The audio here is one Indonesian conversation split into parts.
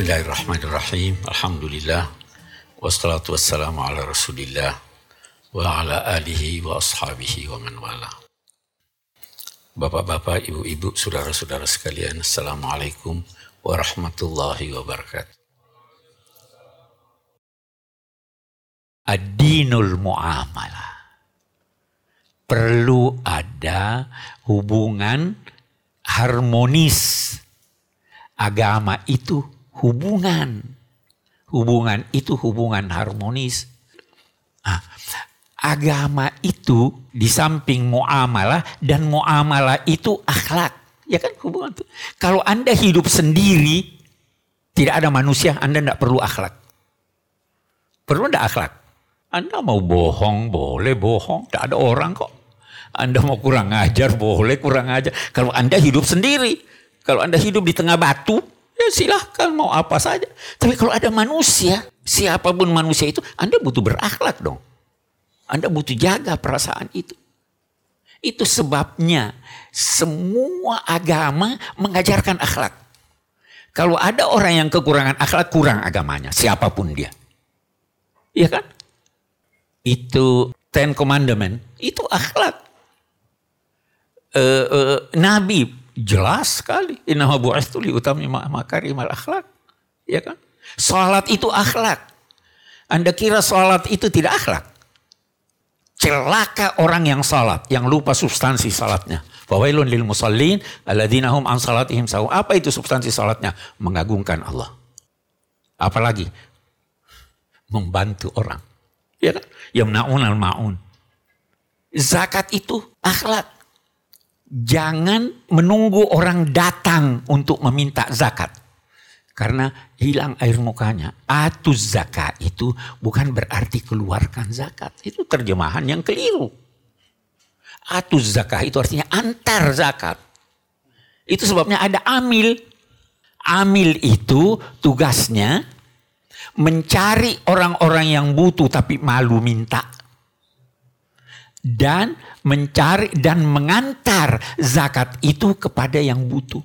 Bismillahirrahmanirrahim. Alhamdulillah. Wassalatu wassalamu ala rasulillah. Wa ala alihi wa ashabihi wa man wala. Bapak-bapak, ibu-ibu, saudara-saudara sekalian. Assalamualaikum warahmatullahi wabarakatuh. Ad-dinul muamalah. Perlu ada hubungan harmonis agama itu hubungan. Hubungan itu hubungan harmonis. Nah, agama itu di samping muamalah dan muamalah itu akhlak. Ya kan hubungan itu. Kalau Anda hidup sendiri, tidak ada manusia, Anda tidak perlu akhlak. Perlu tidak akhlak? Anda mau bohong, boleh bohong. Tidak ada orang kok. Anda mau kurang ajar, boleh kurang ajar. Kalau Anda hidup sendiri, kalau Anda hidup di tengah batu, ya silahkan mau apa saja. Tapi kalau ada manusia, siapa pun manusia itu, Anda butuh berakhlak dong. Anda butuh jaga perasaan itu. Itu sebabnya semua agama mengajarkan akhlak. Kalau ada orang yang kekurangan akhlak, kurang agamanya, siapa pun dia. Iya kan? Itu Ten Commandment, itu akhlak. Uh, uh, Nabi Jelas sekali. Innahu bu'astu li utami makarimal akhlak. Ya kan? Salat itu akhlak. Anda kira salat itu tidak akhlak? Celaka orang yang salat, yang lupa substansi salatnya. Fawailun lil musallin alladzina hum an salatihim. Apa itu substansi salatnya? Mengagungkan Allah. Apalagi membantu orang. Ya kan? Yamnaun al maun. Zakat itu akhlak jangan menunggu orang datang untuk meminta zakat. Karena hilang air mukanya. Atus zakat itu bukan berarti keluarkan zakat. Itu terjemahan yang keliru. Atus zakat itu artinya antar zakat. Itu sebabnya ada amil. Amil itu tugasnya mencari orang-orang yang butuh tapi malu minta dan mencari dan mengantar zakat itu kepada yang butuh.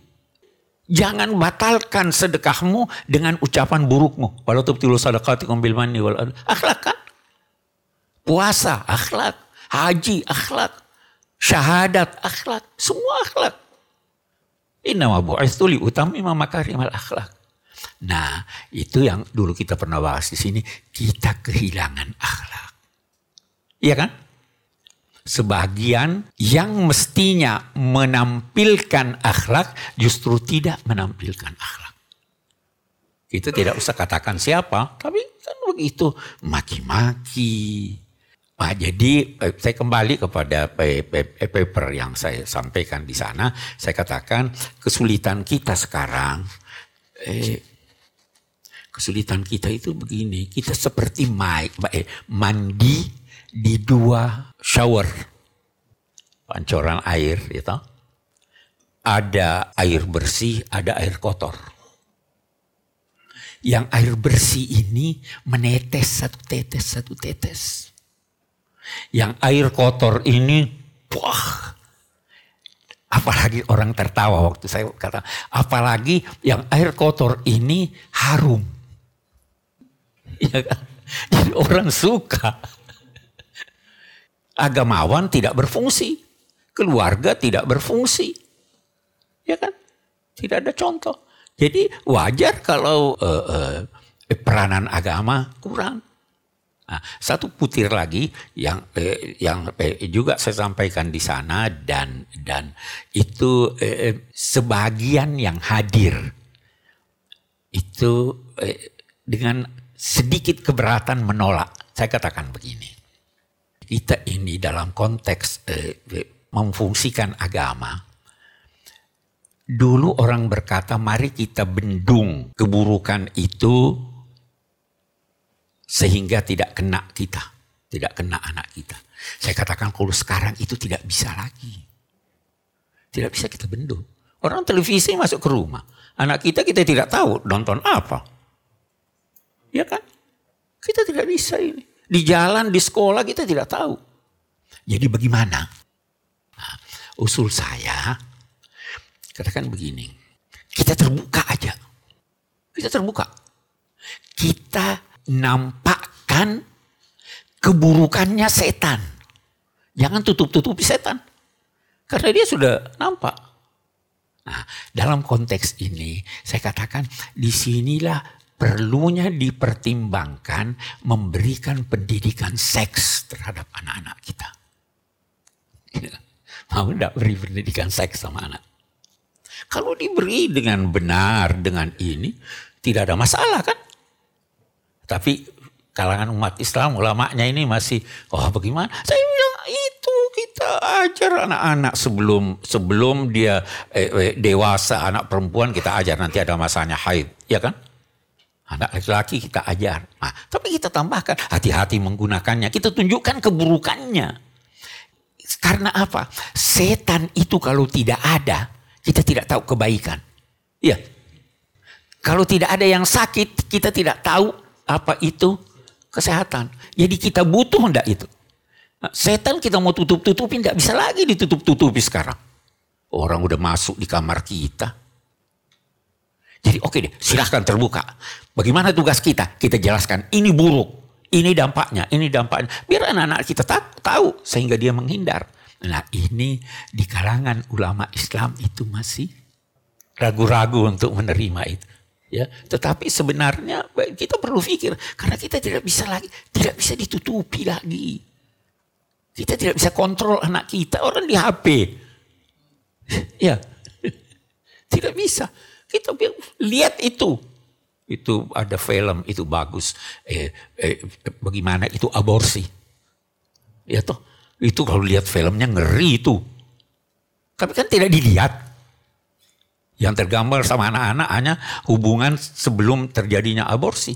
Jangan batalkan sedekahmu dengan ucapan burukmu. Walau Akhlak kan? Puasa, akhlak. Haji, akhlak. Syahadat, akhlak. Semua akhlak. Inna ma bu'istu li makarimal akhlak. Nah, itu yang dulu kita pernah bahas di sini. Kita kehilangan akhlak. Iya kan? Sebagian yang mestinya menampilkan akhlak justru tidak menampilkan akhlak. Itu tidak usah katakan siapa, tapi kan begitu maki-maki. Nah, jadi eh, saya kembali kepada paper yang saya sampaikan di sana. Saya katakan kesulitan kita sekarang, eh, kesulitan kita itu begini. Kita seperti eh, mandi di dua shower, pancoran air itu. Ada air bersih, ada air kotor. Yang air bersih ini menetes satu tetes, satu tetes. Yang air kotor ini, wah, apalagi orang tertawa waktu saya kata, apalagi yang air kotor ini harum. Ya kan? Jadi orang suka agamawan tidak berfungsi, keluarga tidak berfungsi. Ya kan? Tidak ada contoh. Jadi wajar kalau uh, uh, peranan agama kurang. Nah, satu putir lagi yang eh, yang eh, juga saya sampaikan di sana dan dan itu eh, sebagian yang hadir itu eh, dengan sedikit keberatan menolak. Saya katakan begini kita ini dalam konteks eh, memfungsikan agama, dulu orang berkata mari kita bendung keburukan itu sehingga tidak kena kita, tidak kena anak kita. Saya katakan kalau sekarang itu tidak bisa lagi. Tidak bisa kita bendung. Orang televisi masuk ke rumah. Anak kita kita tidak tahu nonton apa. Ya kan? Kita tidak bisa ini. Di jalan, di sekolah kita tidak tahu. Jadi bagaimana? Nah, usul saya, katakan begini. Kita terbuka aja. Kita terbuka. Kita nampakkan keburukannya setan. Jangan tutup-tutupi setan. Karena dia sudah nampak. Nah, dalam konteks ini saya katakan di sinilah perlunya dipertimbangkan memberikan pendidikan seks terhadap anak-anak kita. Mau tidak beri pendidikan seks sama anak? Kalau diberi dengan benar dengan ini tidak ada masalah kan? Tapi kalangan umat Islam ulamanya ini masih oh bagaimana? Saya bilang itu kita ajar anak-anak sebelum sebelum dia eh, eh, dewasa anak perempuan kita ajar nanti ada masanya haid, ya kan? Anak laki-laki kita ajar. Nah, tapi kita tambahkan hati-hati menggunakannya. Kita tunjukkan keburukannya. Karena apa? Setan itu kalau tidak ada, kita tidak tahu kebaikan. Iya. Kalau tidak ada yang sakit, kita tidak tahu apa itu kesehatan. Jadi kita butuh enggak itu. Nah, setan kita mau tutup-tutupin enggak bisa lagi ditutup-tutupi sekarang. Orang udah masuk di kamar kita. Jadi oke okay deh, silahkan terbuka. Bagaimana tugas kita? Kita jelaskan ini buruk, ini dampaknya, ini dampaknya. Biar anak-anak kita tahu sehingga dia menghindar. Nah ini di kalangan ulama Islam itu masih ragu-ragu untuk menerima itu. Ya, tetapi sebenarnya kita perlu pikir karena kita tidak bisa lagi, tidak bisa ditutupi lagi. Kita tidak bisa kontrol anak kita, orang di HP. Ya, tidak bisa. Kita lihat itu. Itu ada film, itu bagus. Eh, eh, bagaimana itu aborsi. Ya toh, itu kalau lihat filmnya ngeri itu. Tapi kan tidak dilihat. Yang tergambar sama anak-anak hanya hubungan sebelum terjadinya aborsi.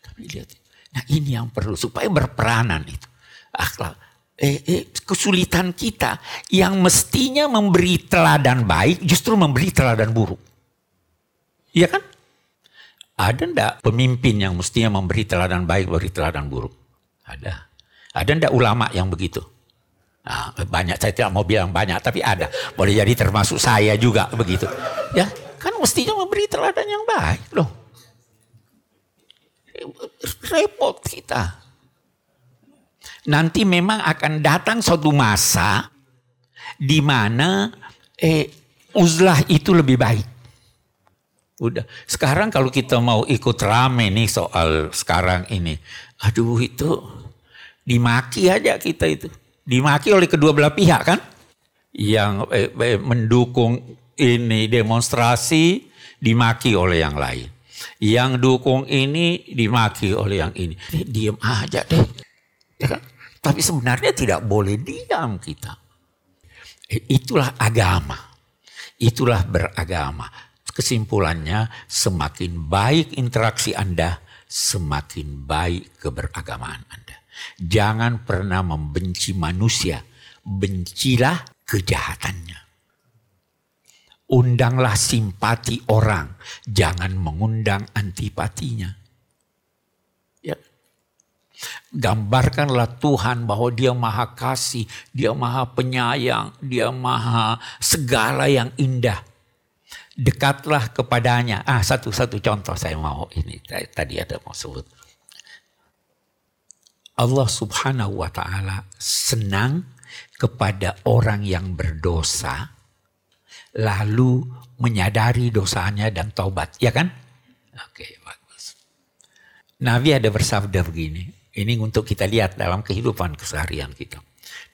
Tapi lihat. Nah ini yang perlu supaya berperanan itu. Akhlak. Eh, eh, kesulitan kita yang mestinya memberi teladan baik justru memberi teladan buruk. Iya kan? Ada ndak pemimpin yang mestinya memberi teladan baik, beri teladan buruk? Ada. Ada ndak ulama yang begitu? Nah, banyak, saya tidak mau bilang banyak, tapi ada. Boleh jadi termasuk saya juga begitu. Ya, kan mestinya memberi teladan yang baik loh. Repot kita. Nanti memang akan datang suatu masa di mana eh, uzlah itu lebih baik. Udah. Sekarang kalau kita mau ikut rame nih soal sekarang ini. Aduh itu dimaki aja kita itu. Dimaki oleh kedua belah pihak kan. Yang eh, eh, mendukung ini demonstrasi dimaki oleh yang lain. Yang dukung ini dimaki oleh yang ini. Diam aja deh. Ya kan? Tapi sebenarnya tidak boleh diam kita. Eh, itulah agama. Itulah beragama Kesimpulannya, semakin baik interaksi Anda, semakin baik keberagamaan Anda. Jangan pernah membenci manusia, bencilah kejahatannya. Undanglah simpati orang, jangan mengundang antipatinya. Ya. Gambarkanlah Tuhan bahwa dia maha kasih, dia maha penyayang, dia maha segala yang indah dekatlah kepadanya. Ah, satu-satu contoh saya mau ini tadi ada mau sebut. Allah Subhanahu wa taala senang kepada orang yang berdosa lalu menyadari dosanya dan taubat, ya kan? Oke, bagus. Nabi ada bersabda begini. Ini untuk kita lihat dalam kehidupan keseharian kita.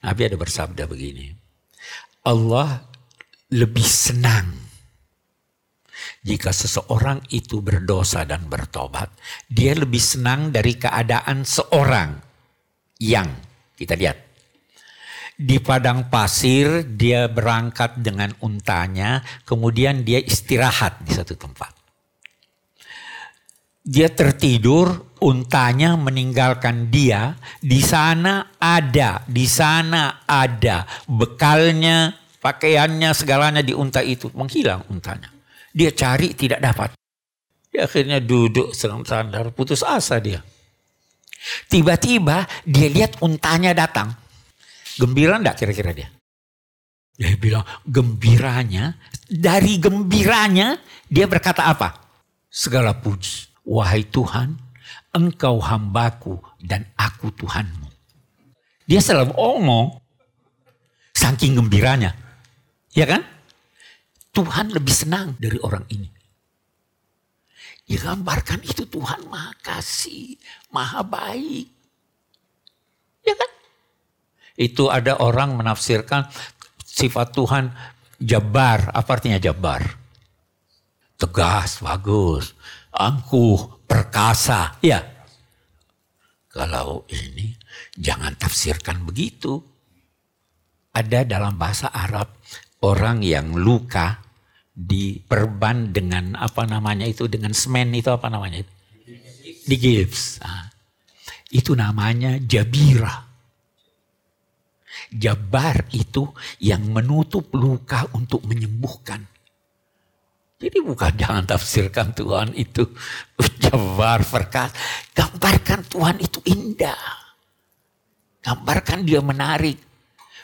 Nabi ada bersabda begini. Allah lebih senang jika seseorang itu berdosa dan bertobat, dia lebih senang dari keadaan seorang yang kita lihat di padang pasir dia berangkat dengan untanya, kemudian dia istirahat di satu tempat. Dia tertidur, untanya meninggalkan dia, di sana ada, di sana ada bekalnya, pakaiannya, segalanya di unta itu menghilang untanya. Dia cari tidak dapat. Dia akhirnya duduk serang sandar putus asa dia. Tiba-tiba dia lihat untanya datang. Gembira enggak kira-kira dia? Dia bilang gembiranya, dari gembiranya dia berkata apa? segala puji. Wahai Tuhan, engkau hambaku dan aku Tuhanmu. Dia selalu ngomong, saking gembiranya. Ya kan? Tuhan lebih senang dari orang ini. Digambarkan itu Tuhan maha kasih, maha baik. Ya kan? Itu ada orang menafsirkan sifat Tuhan jabar. Apa artinya jabar? Tegas, bagus, angkuh, perkasa. Ya. Kalau ini jangan tafsirkan begitu. Ada dalam bahasa Arab orang yang luka diperban dengan apa namanya itu dengan semen itu apa namanya itu? Di gips nah, itu namanya jabira jabar itu yang menutup luka untuk menyembuhkan. Jadi bukan jangan tafsirkan Tuhan itu. Jabar perkas gambarkan Tuhan itu indah. Gambarkan dia menarik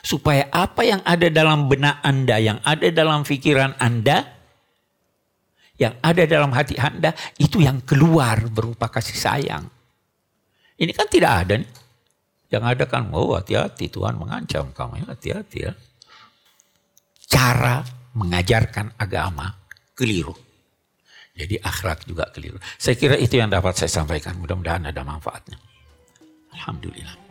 Supaya apa yang ada dalam benak Anda, yang ada dalam pikiran Anda, yang ada dalam hati Anda, itu yang keluar berupa kasih sayang. Ini kan tidak ada nih. Yang ada kan, oh hati-hati Tuhan mengancam kamu, ya hati-hati ya. Cara mengajarkan agama keliru. Jadi akhlak juga keliru. Saya kira itu yang dapat saya sampaikan. Mudah-mudahan ada manfaatnya. Alhamdulillah.